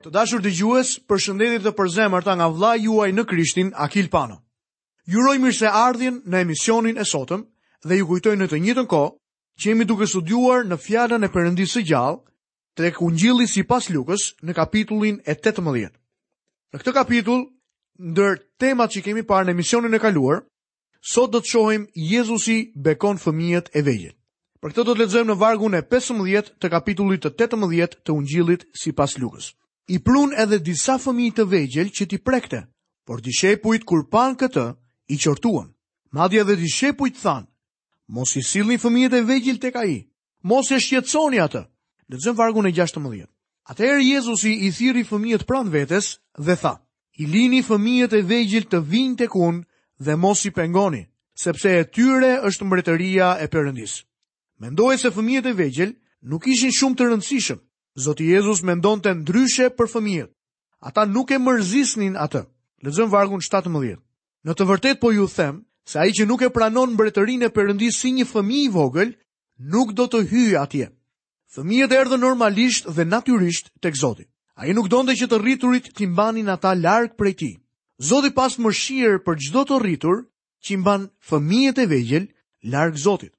Të dashur dëgjues, përshëndetje të përzemërta nga vëllai juaj në Krishtin Akil Pano. Ju uroj mirëseardhjen në emisionin e sotëm dhe ju kujtoj në të njëjtën kohë që jemi duke studiuar në fjalën e Perëndisë së gjallë tek Ungjilli sipas Lukës në kapitullin e 18. Në këtë kapitull, ndër temat që kemi parë në emisionin e kaluar, Sot do të shohim Jezusi bekon fëmijët e vegjël. Për këtë do të lexojmë në vargun e 15 të kapitullit të 18 të Ungjillit sipas Lukës. I prunë edhe disa fëmijë të vegjël që t'i prekte, por dishepujt kur panë këtë, i qortuan. Madje edhe dishepujt thanë, mos i sillni fëmijët e vegjël tek ai, Mos e shqetësoni atë. Lexojmë vargun e 16. Atëherë Jezusi i thirri fëmijët pranë vetes dhe tha: "I lini fëmijët e vegjël të vijnë tek unë dhe mos i pengoni, sepse e tyre është mbretëria e Perëndisë." Mendohej se fëmijët e vegjël nuk ishin shumë të rëndësishëm. Zoti Jezus mendonte ndryshe për fëmijët. Ata nuk e mërzisnin atë. Lexojmë vargun 17. Në të vërtetë po ju them se ai që nuk e pranon mbretërinë e Perëndisë si një fëmijë i vogël, nuk do të hyjë atje. Fëmijët erdhën normalisht dhe natyrisht tek Zoti. Ai nuk donte që të rriturit t'i mbanin ata larg prej tij. Zoti pastë mëshirë për çdo të rritur që i mban fëmijët e vegjël larg Zotit.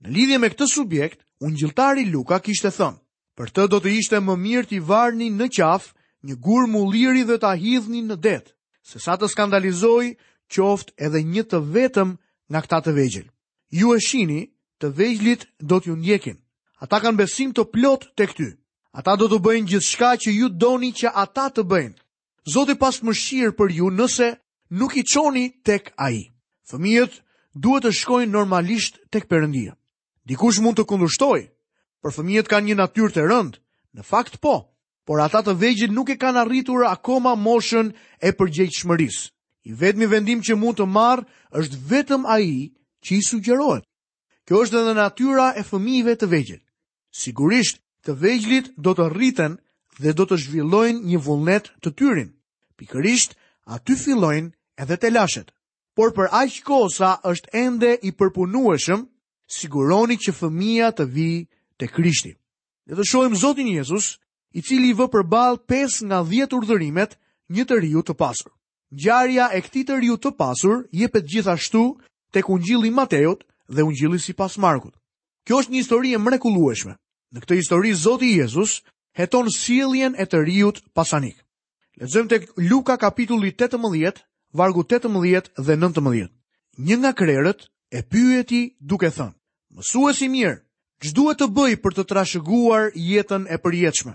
Në lidhje me këtë subjekt, ungjilltari Luka kishte thënë, për të do të ishte më mirë t'i varnin në qafë një gur mulliri dhe ta hidhnin në det, sesa të skandalizojë qoftë edhe një të vetëm nga këta të vegjël. Ju e shini, të vegjlit do t'ju ndjekin. Ata kanë besim të plotë tek ty. Ata do të bëjnë gjithçka që ju doni që ata të bëjnë. Zoti pastë mëshirë për ju nëse nuk i çoni tek ai. Fëmijët duhet të shkojnë normalisht tek Perëndia. Dikush mund të kundërshtojë, por fëmijët kanë një natyrë të rënë. Në fakt po, por ata të vegjël nuk e kanë arritur akoma moshën e përgjegjshmërisë. I vetmi vendim që mund të marrë është vetëm ai që i sugjerohet. Kjo është edhe natyra e fëmijëve të vegjël. Sigurisht, të vegjlit do të rriten dhe do të zhvillojnë një vullnet të tyren. Pikërisht, aty fillojnë edhe telashet. Por për aq kohë sa është ende i përpunueshëm, siguroni që fëmija të vijë te Krishti. Le të shohim Zotin Jezus, i cili i vë përballë 5 nga 10 urdhërimet një të riu të pasur. Ngjarja e këtij të riu të pasur jepet gjithashtu tek Ungjilli i Mateut dhe Ungjilli sipas Markut. Kjo është një histori e mrekullueshme. Në këtë histori Zoti Jezus heton sjelljen e të riut pasanik. Lexojmë tek Luka kapitulli 18, vargu 18 dhe 19. Një nga krerët e pyeti duke thënë: "Mësues i mirë, ç'duhet të bëj për të trashëguar jetën e përjetshme?"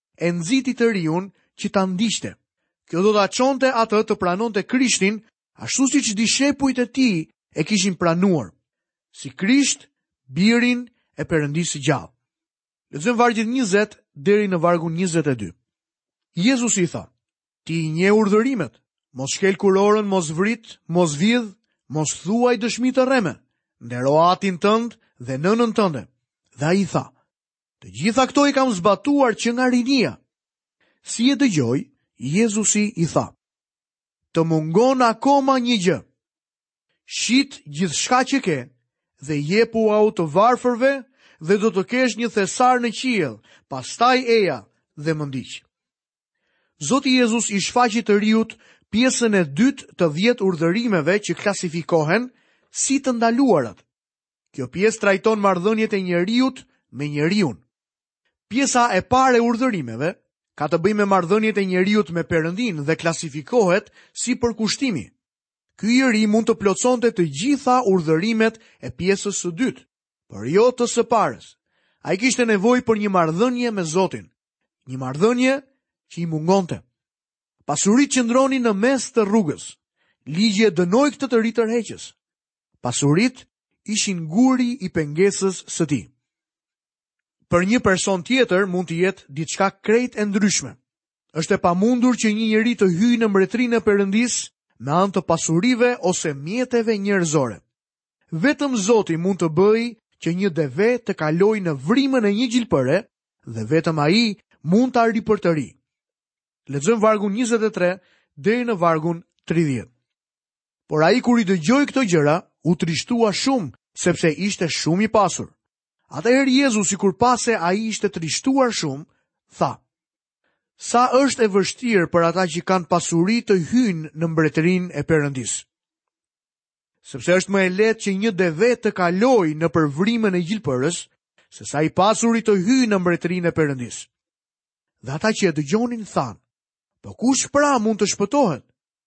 e nxiti të riun që ta ndiqte. Kjo do ta çonte atë të pranonte Krishtin ashtu siç dishepujt e tij e kishin pranuar si Krisht, Birin e Perëndisë së gjallë. Lexojmë vargjet 20 deri në vargun 22. Jezusi i tha: Ti i njeh urdhërimet, mos shkel kurorën, mos vrit, mos vidh, mos thuaj dëshmi të rreme, ndero atin tënd dhe nënën tënde. Dhe ai i tha: Të gjitha këto i kam zbatuar që nga rinia. Si e dëgjoi, Jezusi i tha, të mungon akoma një gjë. Shit gjithçka që ke dhe jepuau të varfërve dhe do të kesh një thesar në qiell, pastaj eja dhe më ndiq. Zoti Jezus i shfaqi të riut pjesën e dytë të dhjetë urdhërimeve që klasifikohen si të ndaluarat. Kjo pjesë trajton marrëdhëniet e njeriut me njeriun. Pjesa e parë e urdhërimeve ka të bëjë me marrëdhëniet e njeriut me Perëndinë dhe klasifikohet si përkushtimi. Ky i ri mund të plotësonte të gjitha urdhërimet e pjesës së dytë, por jo të së parës. Ai kishte nevojë për një marrëdhënie me Zotin, një marrëdhënie që i mungonte. Pasuritë qëndronin në mes të rrugës. Ligji e dënoi këtë të ri tërheqës. Pasuritë ishin guri i pengesës së tij. Për një person tjetër mund të jetë diçka krejt e ndryshme. Është e pamundur që një njeri të hyjë në mbretërinë e Perëndisë me anë të pasurive ose mjeteve njerëzore. Vetëm Zoti mund të bëjë që një deve të kalojë në vrimën e një gjilpëre dhe vetëm ai mund ta ripërtërijë. Lexojmë vargun 23 deri në vargun 30. Por ai kur i dëgjoi këto gjëra, u trishtua shumë, sepse ishte shumë i pasur. Atëherë Jezusi kur pa se ai ishte trishtuar shumë, tha: Sa është e vështirë për ata që kanë pasuri të hyjnë në mbretërinë e Perëndisë. Sepse është më e lehtë që një deve të kalojë nëpër vrimën e gjilpërës, sesa i pasuri të hyjë në mbretërinë e Perëndisë. Dhe ata që e dëgjonin thanë: Po kush pra mund të shpëtohet?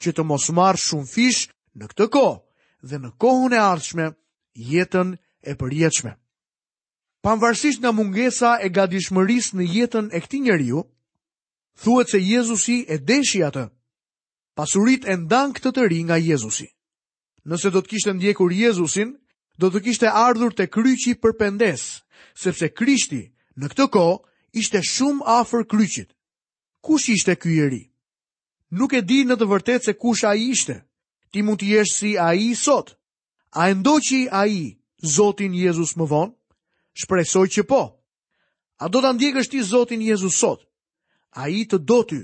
që të mos marrë shumëfish në këtë kohë dhe në kohën e ardhshme jetën e përjetshme. Pavarësisht nga mungesa e gatishmërisë në jetën e këtij njeriu, thuhet se Jezusi e deshi atë, pasuritë e ndanë këtë të ri nga Jezusi. Nëse do të kishte ndjekur Jezusin, do të kishte ardhur te kryqi për pendesë, sepse Krishti në këtë kohë ishte shumë afër kryqit. Kush ishte ky i ri? Nuk e di në të vërtetë se kush ai ishte. Ti mund të jesh si ai sot. A e ndoqi ai Zotin Jezus më vonë? Shpresoj që po. A do ta ndjekësh ti Zotin Jezus sot? Ai të do ty.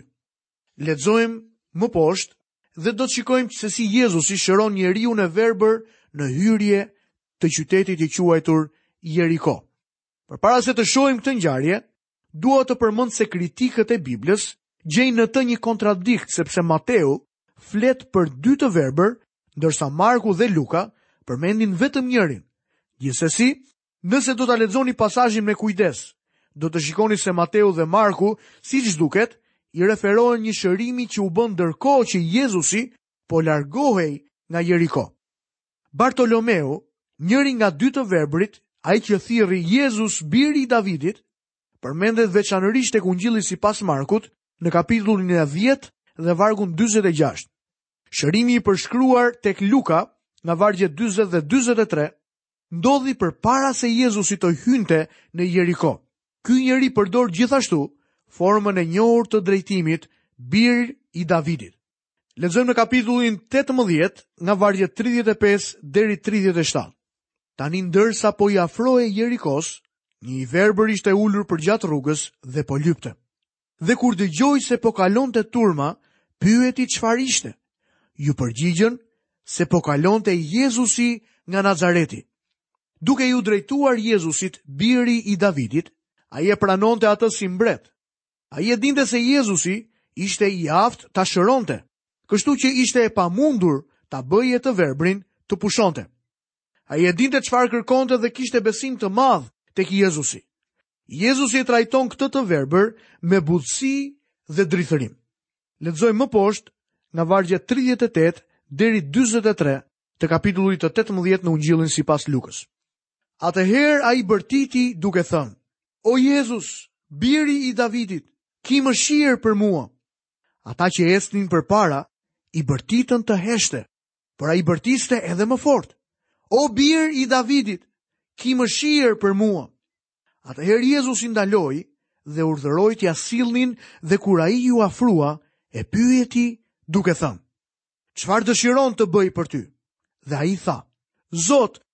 Lexojmë më poshtë dhe do të shikojmë se si Jezusi shëron njeriun e verbër në hyrje të qytetit të quajtur Jeriko. Përpara se të shojmë këtë ngjarje, Dua të përmend se kritikët e Biblës gjejnë në të një kontradikt sepse Mateu flet për dy të verbër, ndërsa Marku dhe Luka përmendin vetëm njërin. Gjithsesi, nëse do ta lexoni pasazhin me kujdes, do të shikoni se Mateu dhe Marku, siç duket, i referohen një shërimi që u bë ndërkohë që Jezusi po largohej nga Jeriko. Bartolomeu, njëri nga dy të verbërit, ai që thirri Jezus biri i Davidit, përmendet veçanërisht tek Ungjilli sipas Markut në kapitullin e 10 dhe vargun 46. Shërimi i përshkruar tek Luka nga vargjet 40 dhe 43 ndodhi përpara se Jezusi të hynte në Jeriko. Ky njeri përdor gjithashtu formën e njohur të drejtimit bir i Davidit. Lexojmë në kapitullin 18 nga vargjet 35 deri 37. Tani ndërsa po i afrohej Jerikos, një i verbër ishte ulur përgjatë rrugës dhe po lypte. Dhe kur dëgjoi se po kalonte turma, pyeti çfarë ishte. Iu përgjigjën se po kalonte Jezusi nga Nazareti. Duke iu drejtuar Jezusit, biri i Davidit, ai e pranonte atë si mbret. Ai e dinte se Jezusi ishte i aftë ta shëronte, kështu që ishte e pamundur ta bëje të verbrin të pushonte. Ai e dinte çfarë kërkonte dhe kishte besim të madh tek Jezusi. Jezusi e trajton këtë të verbër me butësi dhe drithërim. Lexojmë më poshtë nga vargjet 38 deri 43 të kapitullit të 18 në Ungjillin sipas Lukës. Atëherë ai bërtiti duke thënë, O Jezus, biri i Davidit, ki mëshirë për mua. Ata që ecnin përpara, i bërtitën të heshte, por ai bërtiste edhe më fort. O bir i Davidit, ki mëshirë për mua. Atëherë Jezusi ndaloi dhe urdhëroi t'ia sillnin dhe kur ai iu afrua, e pyeti duke thënë, çfarë dëshiron të bëj për ty? Dhe ai tha, Zot,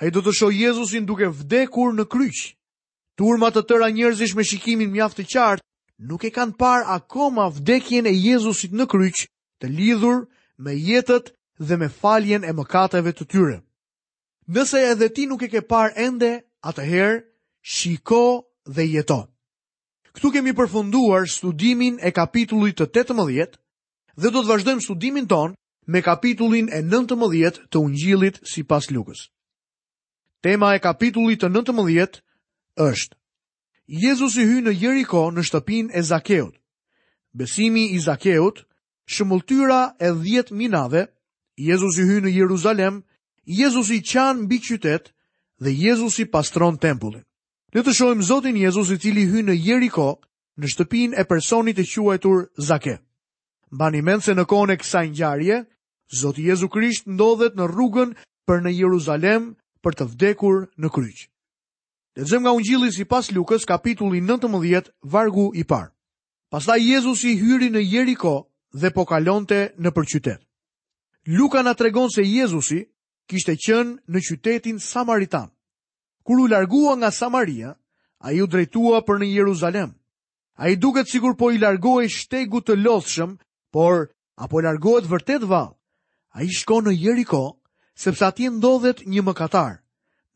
Ai do të shohë Jezusin duke vdekur në kryq. Turma të tëra njerëzish me shikimin mjaft të qartë nuk e kanë parë akoma vdekjen e Jezusit në kryq, të lidhur me jetët dhe me faljen e mëkateve të tyre. Nëse edhe ti nuk e ke parë ende, atëherë shiko dhe jeto. Këtu kemi përfunduar studimin e kapitullit të 18 dhe do të vazhdojmë studimin tonë me kapitullin e 19 të Ungjillit sipas Lukës. Tema e kapitullit të 19 është Jezusi hyn në Jeriko në shtëpinë e Zakeut. Besimi i Zakeut, shëmbëlltyra e 10 minave, Jezusi hyn në Jeruzalem, Jezusi qan mbi qytet dhe Jezusi pastron tempullin. Le të shohim Zotin Jezus i cili hyn në Jeriko në shtëpinë e personit të quajtur Zake. Mbani mend se në kohën e kësaj ngjarjeje, Zoti Jezu Krisht ndodhet në rrugën për në Jeruzalem për të vdekur në kryq. Lexojmë nga Ungjilli sipas Lukës, kapitulli 19, vargu i parë. Pastaj Jezusi hyri në Jeriko dhe po kalonte nëpër qytet. Luka na tregon se Jezusi kishte qenë në qytetin samaritan. Kur u largua nga Samaria, ai u drejtua për në Jeruzalem. Ai duket sikur po i largohej shtegut të lodhshëm, por a po largohet vërtet vallë? Ai shkon në Jeriko, sepse atje ndodhet një mëkatar.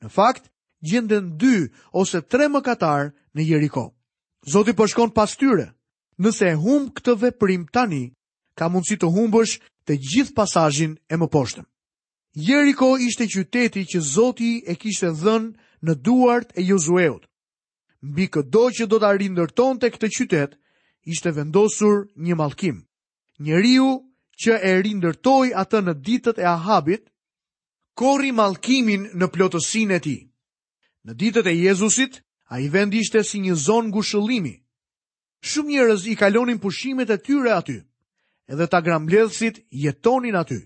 Në fakt, gjenden dy ose tre mëkatarë në Jeriko. Zoti po shkon pas tyre. Nëse e humb këtë veprim tani, ka mundësi të humbësh të gjithë pasazhin e mëposhtëm. Jeriko ishte qyteti që Zoti e kishte dhënë në duart e Jozueut. Mbi këdo që do ta rindërtonte këtë qytet, ishte vendosur një mallkim. Njeriu që e rindërtoi atë në ditët e Ahabit, korri mallkimin në plotësinë e tij. Në ditët e Jezusit, ai vend ishte si një zonë ngushëllimi. Shumë njerëz i kalonin pushimet e tyre aty, edhe tagrambledhësit jetonin aty.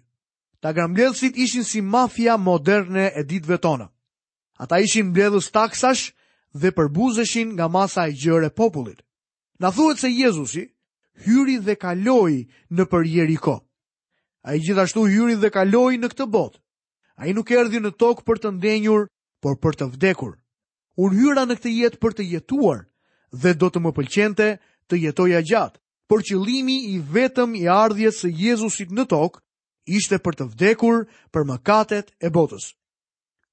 Tagrambledhësit ishin si mafia moderne e ditëve tona. Ata ishin mbledhës taksash dhe përbuzeshin nga masa e gjërë e popullit. Na thuhet se Jezusi hyri dhe kaloi nëpër Jeriko. Ai gjithashtu hyri dhe kaloi në këtë botë. Ai nuk erdhi në tokë për të ndenjur, por për të vdekur. Unë hyra në këtë jetë për të jetuar dhe do të më pëlqente të jetoja gjatë. por qëllimi i vetëm i ardhjes së Jezusit në tokë ishte për të vdekur për mëkatet e botës.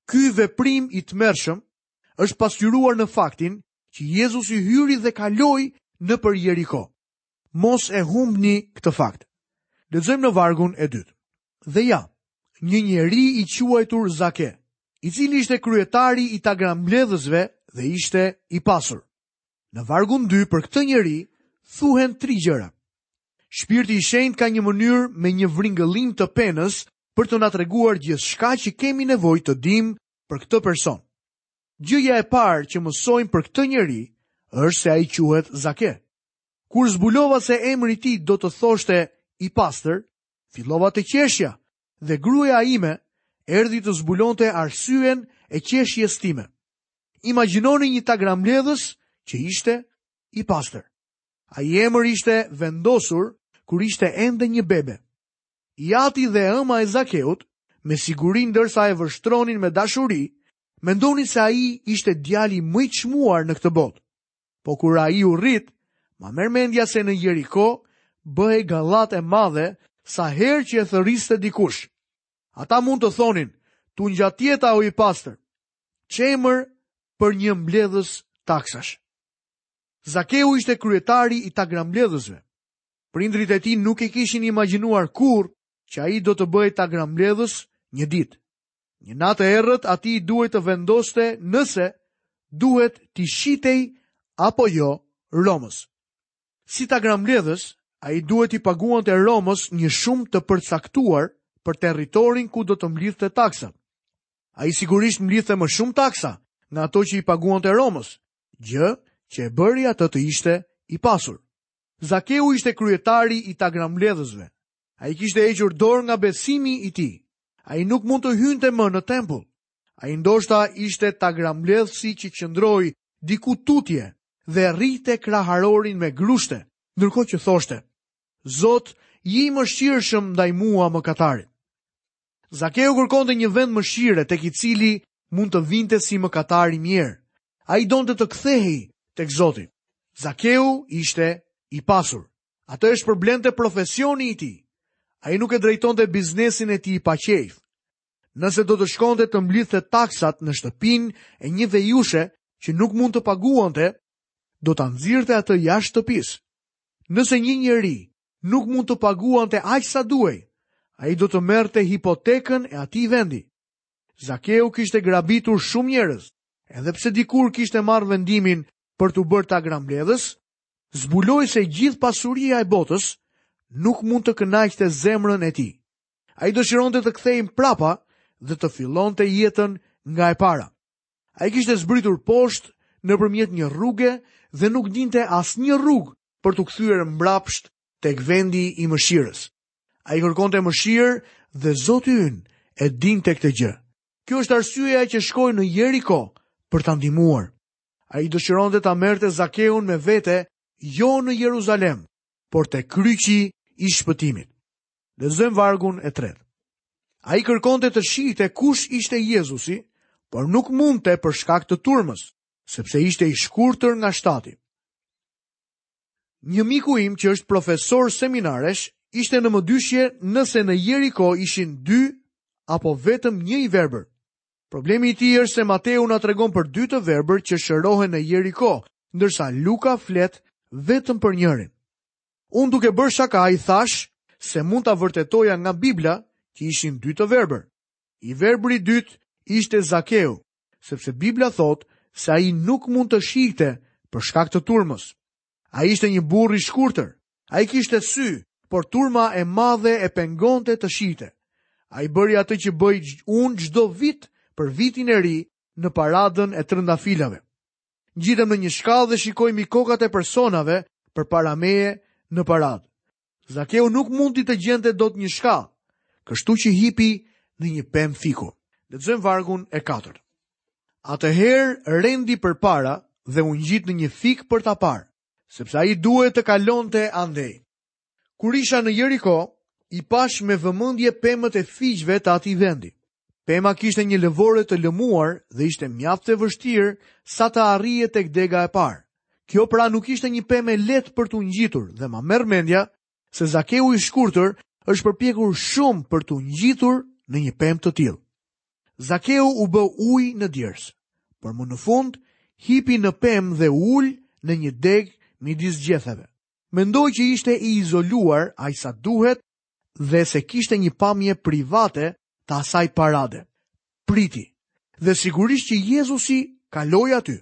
Ky veprim i tmerrshëm është pasqyruar në faktin që Jezusi hyri dhe kaloi nëpër Jeriko. Mos e humbni këtë fakt. Lexojmë vargun e dytë. Dhe ja, një njeri i quajtur Zake, i cili ishte kryetari i tagrambledhësve dhe ishte i pasur. Në vargun 2 për këtë njeri thuhen tri gjëra. Shpirti i shenjtë ka një mënyrë me një vringëllim të penës për të na treguar gjithçka që kemi nevojë të dimë për këtë person. Gjëja e parë që mësojmë për këtë njeri është se ai quhet Zake. Kur zbulova se emri i tij do të thoshte i pastër, fillova të qeshja, dhe gruaja ime erdhi të zbulonte arsyen e qeshjes time. Imagjinoni një tagrambledhës që ishte i pastër. Ai emër ishte vendosur kur ishte ende një bebe. I ati dhe e ëma e zakeut, me siguri ndërsa e vështronin me dashuri, mendonin se ai ishte djali më i çmuar në këtë botë. Po kur ai u rrit, ma merr mendja se në Jeriko bëhej gallatë e madhe sa herë që e thërriste dikush. Ata mund të thonin, tungjatjeta o i pastër, ç'emër për një mbledhës taksash. Zakeu ishte kryetari i tagrambledhësve. Prindërit e tij nuk e kishin imagjinuar kurrë që ai do të bëhej tagrambledhës një ditë. Një natë e errët atij i duhej të vendoste nëse duhet t'i shitej apo jo Romës. Si tagrambledhës, ai duhet t'i paguante Romës një shumë të përcaktuar për territorin ku do të mblidhte taksat. Ai sigurisht mblidhte më shumë taksa nga ato që i paguante Romës, gjë që e bëri atë të ishte i pasur. Zakeu ishte kryetari i tagrambledhësve, Ai kishte hequr dorë nga besimi i tij. Ai nuk mund të hynte më në tempull. Ai ndoshta ishte tagrambledhësi që qëndroi diku tutje dhe rrihte kraharorin me grushte, ndërkohë që thoshte: Zot, ji i mëshirshëm ndaj mua mëkatarit. Zakeu kërkonte një vend mëshire tek i cili mund të vinte si mëkatar i mjerë. Ai donte të kthehej tek Zoti. Zakeu ishte i pasur. Atë e shpërblente profesioni i tij. Ai nuk e drejtonte biznesin e tij pa qejf. Nëse do të shkonte të mblidhte taksat në shtëpinë e një vejushe që nuk mund të paguante, do ta nxirrte atë jashtë shtëpisë. Nëse një njeri nuk mund të paguante aq sa duhej, ai do të merrte hipotekën e atij vendi. Zakeu kishte grabitur shumë njerëz, edhe pse dikur kishte marrë vendimin për t'u bërë tagrambledhës, Zbuloi se gjithë pasuria e botës nuk mund të kënaqte zemrën e tij. Ai dëshironte të kthehej mbrapa dhe të fillonte jetën nga e para. Ai kishte zbritur poshtë nëpërmjet një rruge dhe nuk dinte asnjë rrugë për t'u kthyer mbrapsht tek vendi i mëshirës. Ai kërkonte mëshirë dhe Zoti ynë e dinte këtë gjë. Kjo është arsyeja që shkoi në Jeriko për ta ndihmuar. Ai dëshironte ta merrte Zakeun me vete, jo në Jeruzalem, por te kryqi i shpëtimit. Lexojmë vargun e tretë. Ai kërkonte të shihte kush ishte Jezusi, por nuk mundte për shkak të turmës, sepse ishte i shkurtër nga shtati. Një miku im që është profesor seminaresh ishte në mëdyshje nëse në Jeriko ishin dy apo vetëm një i verbër. Problemi i tij është se Mateu na tregon për dy të verbër që shërohen në Jeriko, ndërsa Luka flet vetëm për njërin. Unë duke bërë shaka i thashë se mund ta vërtetoja nga Bibla që ishin dy të verbër. I verbri i dytë ishte Zakeu, sepse Bibla thotë se ai nuk mund të shihte për shkak të turmës. Ai ishte një burrë i shkurtër. Ai kishte sy, por turma e madhe e pengonte të shihte. Ai bëri atë që bëj unë çdo vit për vitin e ri në paradën e trëndafilave. Ngjitem në një shkallë dhe shikoj mbi kokat e personave përpara meje në paradë. Zakeu nuk mundi të gjente dot një shkallë, kështu që hipi në një pemë fiku. Lexojmë vargun e katërt. Atëherë rendi përpara dhe u ngjit në një fik për ta parë, sepse ai duhet të kalonte andej. Kur isha në Jeriko, i pashë me vëmendje pemët e fiqve të atij vendi. Pema kishte një lëvore të lëmuar dhe ishte mjaft e vështirë sa të arrije tek dega e parë. Kjo pra nuk ishte një pemë e lehtë për t'u ngjitur dhe ma merr mendja se Zakeu i shkurtër është përpjekur shumë për t'u ngjitur në një pemë të tillë. Zakeu u bë ujë në djersë, por më në fund hipi në pemë dhe u ul në një degë midis gjetheve. Mendoi që ishte i izoluar aq sa duhet dhe se kishte një pamje private të asaj parade. Priti, dhe sigurisht që Jezusi kaloi aty.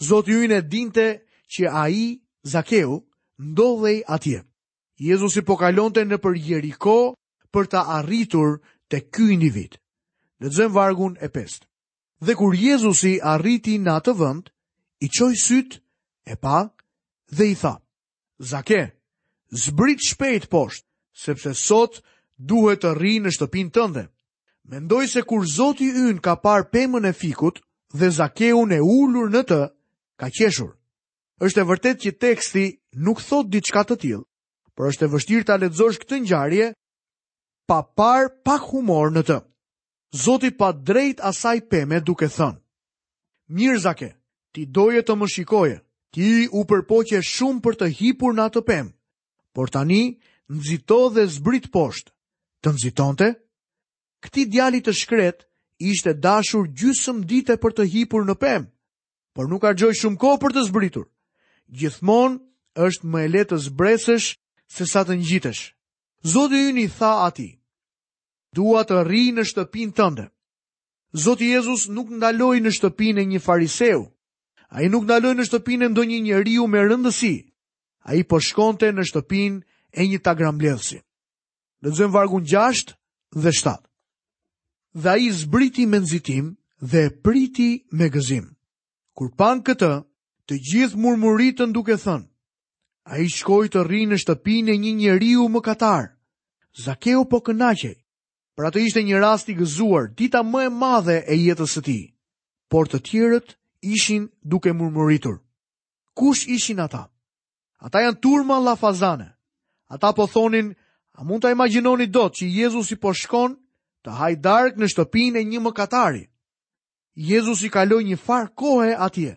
Zoti ynë e dinte që ai, Zakeu, ndodhej atje. Jezusi po kalonte nëpër Jeriko për të arritur te ky individ. Lexojmë vargun e pestë. Dhe kur Jezusi arriti në atë vend, i çoi sytë, e pa dhe i tha, Zake, zbrit shpejt poshtë, sepse sot duhet të rri në shtëpinë tënde. Mendoj se kur Zoti ynë ka parë pemën e fikut dhe Zakeun e ulur në të, ka qeshur. Është e vërtetë që teksti nuk thotë diçka të tillë, por është e vështirë ta lexosh këtë ngjarje pa parë pak humor në të. Zoti pa drejt asaj peme duke thënë, Mirë Zake, ti doje të më shikoje, ti u përpoqe shumë për të hipur në atë pemë, por tani nxito dhe zbrit poshtë, të nxitonte? Këtij djali të shkretë i ishte dashur gjysëm dite për të hipur në pemë, por nuk harxhoi shumë kohë për të zbritur. Gjithmonë është më e lehtë të zbresësh sesa të ngjitesh. Zoti ynë i tha atij, Dua të rri në shtëpinë tënde. Zoti Jezus nuk ndaloi në shtëpinë e një fariseu. Ai nuk ndaloi në shtëpinë e ndonjë njeriu me rëndësi. Ai po shkonte në shtëpinë e një tagrambledhësi. Lexojmë vargun 6 dhe 7. Dhe ai zbriti me nxitim dhe e priti me gëzim. Kur panë këtë, të gjithë murmuritën duke thënë, ai shkoi të rrijë në shtëpinë e një njeriu mëkatar. Zakeu po kënaqej, për atë ishte një rast i gëzuar, dita më e madhe e jetës së tij. Por të tjerët ishin duke murmuritur. Kush ishin ata? Ata janë turma llafazane. Ata po thonin, a mund ta imagjinoni dot që Jezusi po shkon të hajë darkë në shtëpinë e një mëkatari? Jezusi kaloi një farë kohe atje,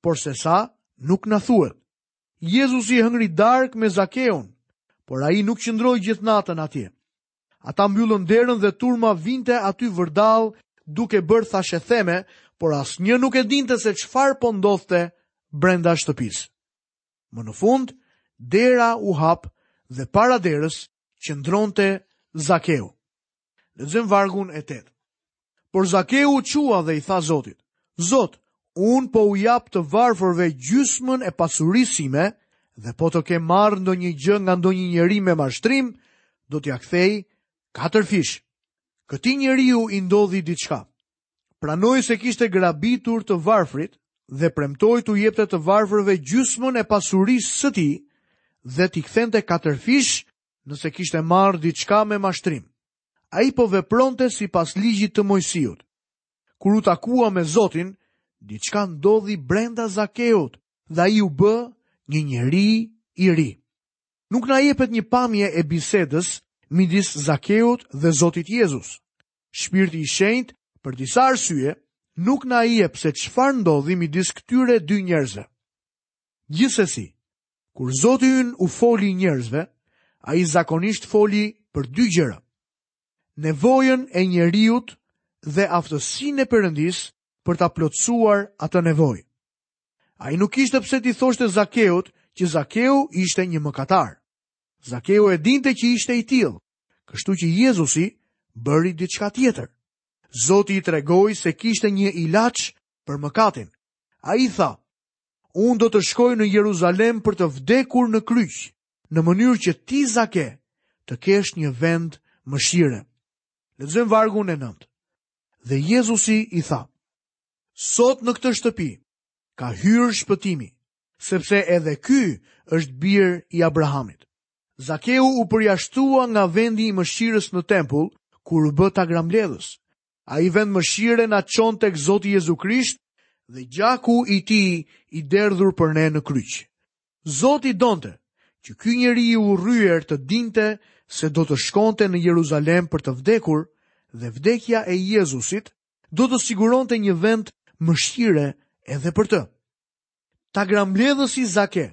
por se sa nuk na thuhet. Jezusi hëngri darkë me Zakeun, por ai nuk qëndroi gjithë natën atje. Ata mbyllën derën dhe turma vinte aty vërdallë duke bërë thashetheme, por asnjë nuk e dinte se çfarë po ndodhte brenda shtëpisë. Më në fund, dera u hap dhe para derës qëndronte Zakeu. Lexojmë vargun e 8. Por Zakeu u çua dhe i tha Zotit: Zot, unë po u jap të varfërve gjysmën e pasurisë sime dhe po të kem marrë ndonjë gjë nga ndonjë njeri me mashtrim, do t'ia kthej katërfish. Këtij njeriu i ndodhi diçka. Pranoi se kishte grabitur të varfrit dhe premtoi t'u jepte të varfërve gjysmën e pasurisë së tij dhe t'i kthente katërfish nëse kishte marrë diçka me mashtrim. Ai po vepronte sipas ligjit të Moisiut. Kur u takua me Zotin, diçka ndodhi brenda Zakeut dhe ai u bë një njeri i ri. Nuk na jepet një pamje e bisedës midis Zakeut dhe Zotit Jezus. Shpirti i Shenjtë, për disa arsye, nuk na jep se çfarë ndodhi midis këtyre dy njerëzve. Gjithsesi, Kur Zoti ynë u foli njerëzve, ai zakonisht foli për dy gjëra. Nevojën e njeriut dhe aftësinë e Perëndisë për ta plotësuar atë nevojë. Ai nuk kishte pse t'i thoshte Zakeut që Zakeu ishte një mëkatar. Zakeu e dinte që ishte i tillë, kështu që Jezusi bëri diçka tjetër. Zoti i tregoi se kishte një ilaç për mëkatin. Ai tha, Unë do të shkoj në Jeruzalem për të vdekur në kryq, në mënyrë që ti Zake të kesh një vend mëshire. Lexojmë vargun e 9. Dhe Jezusi i tha: Sot në këtë shtëpi ka hyrë shpëtimi, sepse edhe ky është bir i Abrahamit. Zakeu u përjashtua nga vendi i mëshirës në tempull kur u bë tagrambledhës, Ai vend mëshire na çon tek Zoti Jezu Krisht dhe gjaku i tij i derdhur për ne në kryq. Zoti donte që ky njeri i urryer të dinte se do të shkonte në Jeruzalem për të vdekur dhe vdekja e Jezusit do të siguronte një vend mëshire edhe për të. Tagrambledhësi Zake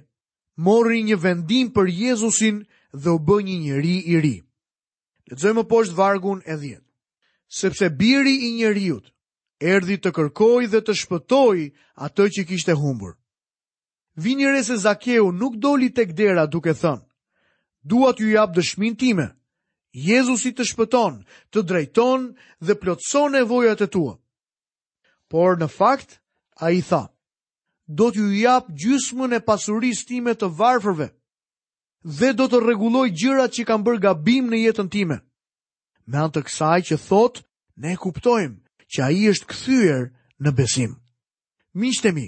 mori një vendim për Jezusin dhe u bë një njeri i ri. Lexojmë më poshtë vargun e 10. Sepse biri i njeriut erdhi të kërkojë dhe të shpëtojë atë që kishte humbur. Vini re se Zakeu nuk doli tek dera duke thënë, dua t'ju jap dëshminë time. Jezusi të shpëton, të drejton dhe plotëson nevojat e tua. Por në fakt, ai tha, do t'ju jap gjysmën e pasurisë time të varfërve. dhe do të rregulloj gjërat që kam bërë gabim në jetën time. Me anë të kësaj që thotë, ne kuptojmë që ai është kthyer në besim. Miqtë e mi,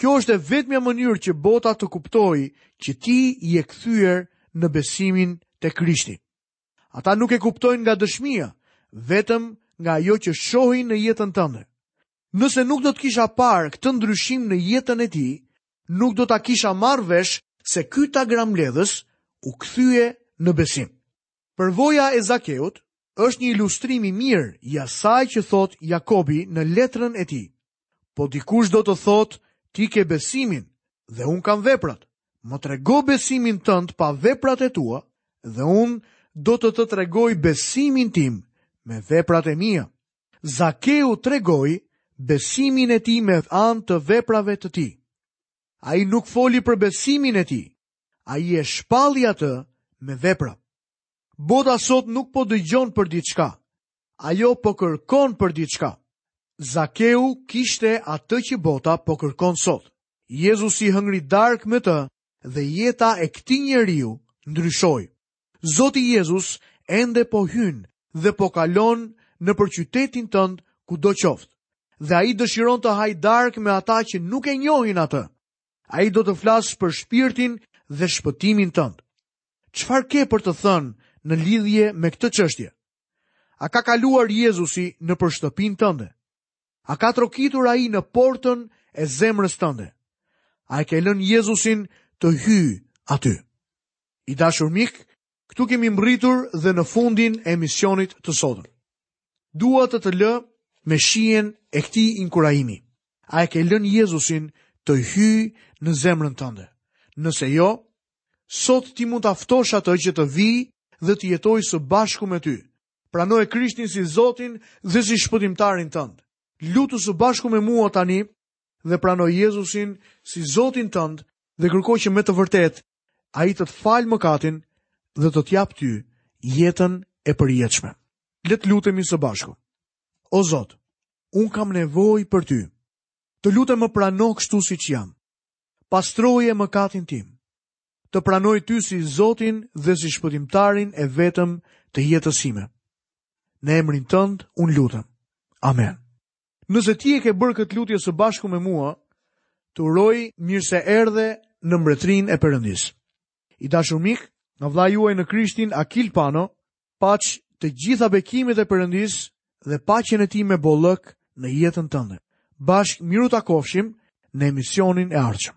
kjo është e vetmja mënyrë që bota të kuptojë që ti je kthyer në besimin te Krishti. Ata nuk e kuptojnë nga dëshmia, vetëm nga ajo që shohin në jetën tënde. Nëse nuk do të kisha parë këtë ndryshim në jetën e tij, nuk do ta kisha marrë vesh se ky tagrambledhës u kthye në besim. Përvoja e Zakeut është një ilustrim i mirë i asaj që thotë Jakobi në letrën e tij. Po dikush do të thotë, ti ke besimin dhe unë kam veprat. Më trego besimin tënd pa veprat e tua dhe unë do të të tregoj besimin tim me veprat e mia. Zakeu tregoi besimin e tij me anë të veprave të tij. Ai nuk foli për besimin e tij, ai e shpalli atë me vepra. Bota sot nuk po dëgjon për diçka, ajo po kërkon për diçka. Zakeu kishte atë që bota po kërkon sot. Jezusi hëngri darkë me të dhe jeta e këtij njeriu ndryshoi. Zoti Jezus ende po hyn dhe po kalon nëpër qytetin tënd kudo qoftë. Dhe ai dëshiron të hajë darkë me ata që nuk e njohin atë. Ai do të flasë për shpirtin dhe shpëtimin tënd. Çfarë ke për të thënë në lidhje me këtë çështje? A ka kaluar Jezusi nëpër shtëpinë tënde? A ka trokitur ai në portën e zemrës tënde? A e ke lënë Jezusin të hyjë aty? I dashur mik, këtu kemi mbërritur dhe në fundin e emisionit të sotëm. Dua të të lë me shijen e këtij inkurajimi. A e ke lënë Jezusin të hyjë në zemrën tënde? Nëse jo, sot ti mund ta ftosh atë që të vijë dhe të jetojë së bashku me ty, Pranoje Krishtin si Zotin dhe si Shpëtimtarin tënd. Lutu së bashku me mua tani dhe pranoje Jezusin si Zotin tënd dhe kërko që me të vërtetë ai të të falë mëkatin dhe të të japë ty jetën e përjetshme. Le të lutemi së bashku. O Zot, unë kam nevojë për ty. Të lutem më prano kështu siç jam. Pastroje mëkatin tim. të pranoj ty si Zotin dhe si shpëtimtarin e vetëm të jetës sime. Në emrin tënd unë lutem. Amen. Nëse ti e ke bërë këtë lutje së bashku me mua, të uroj mirë se erdhe në mbretërinë e Perëndisë. I dashur mik, nga vëllai juaj në Krishtin Akil Pano, paç të gjitha bekimet e Perëndisë dhe paqen e tij me bollëk në jetën tënde. Bashkë mirutakofshim në emisionin e ardhshëm.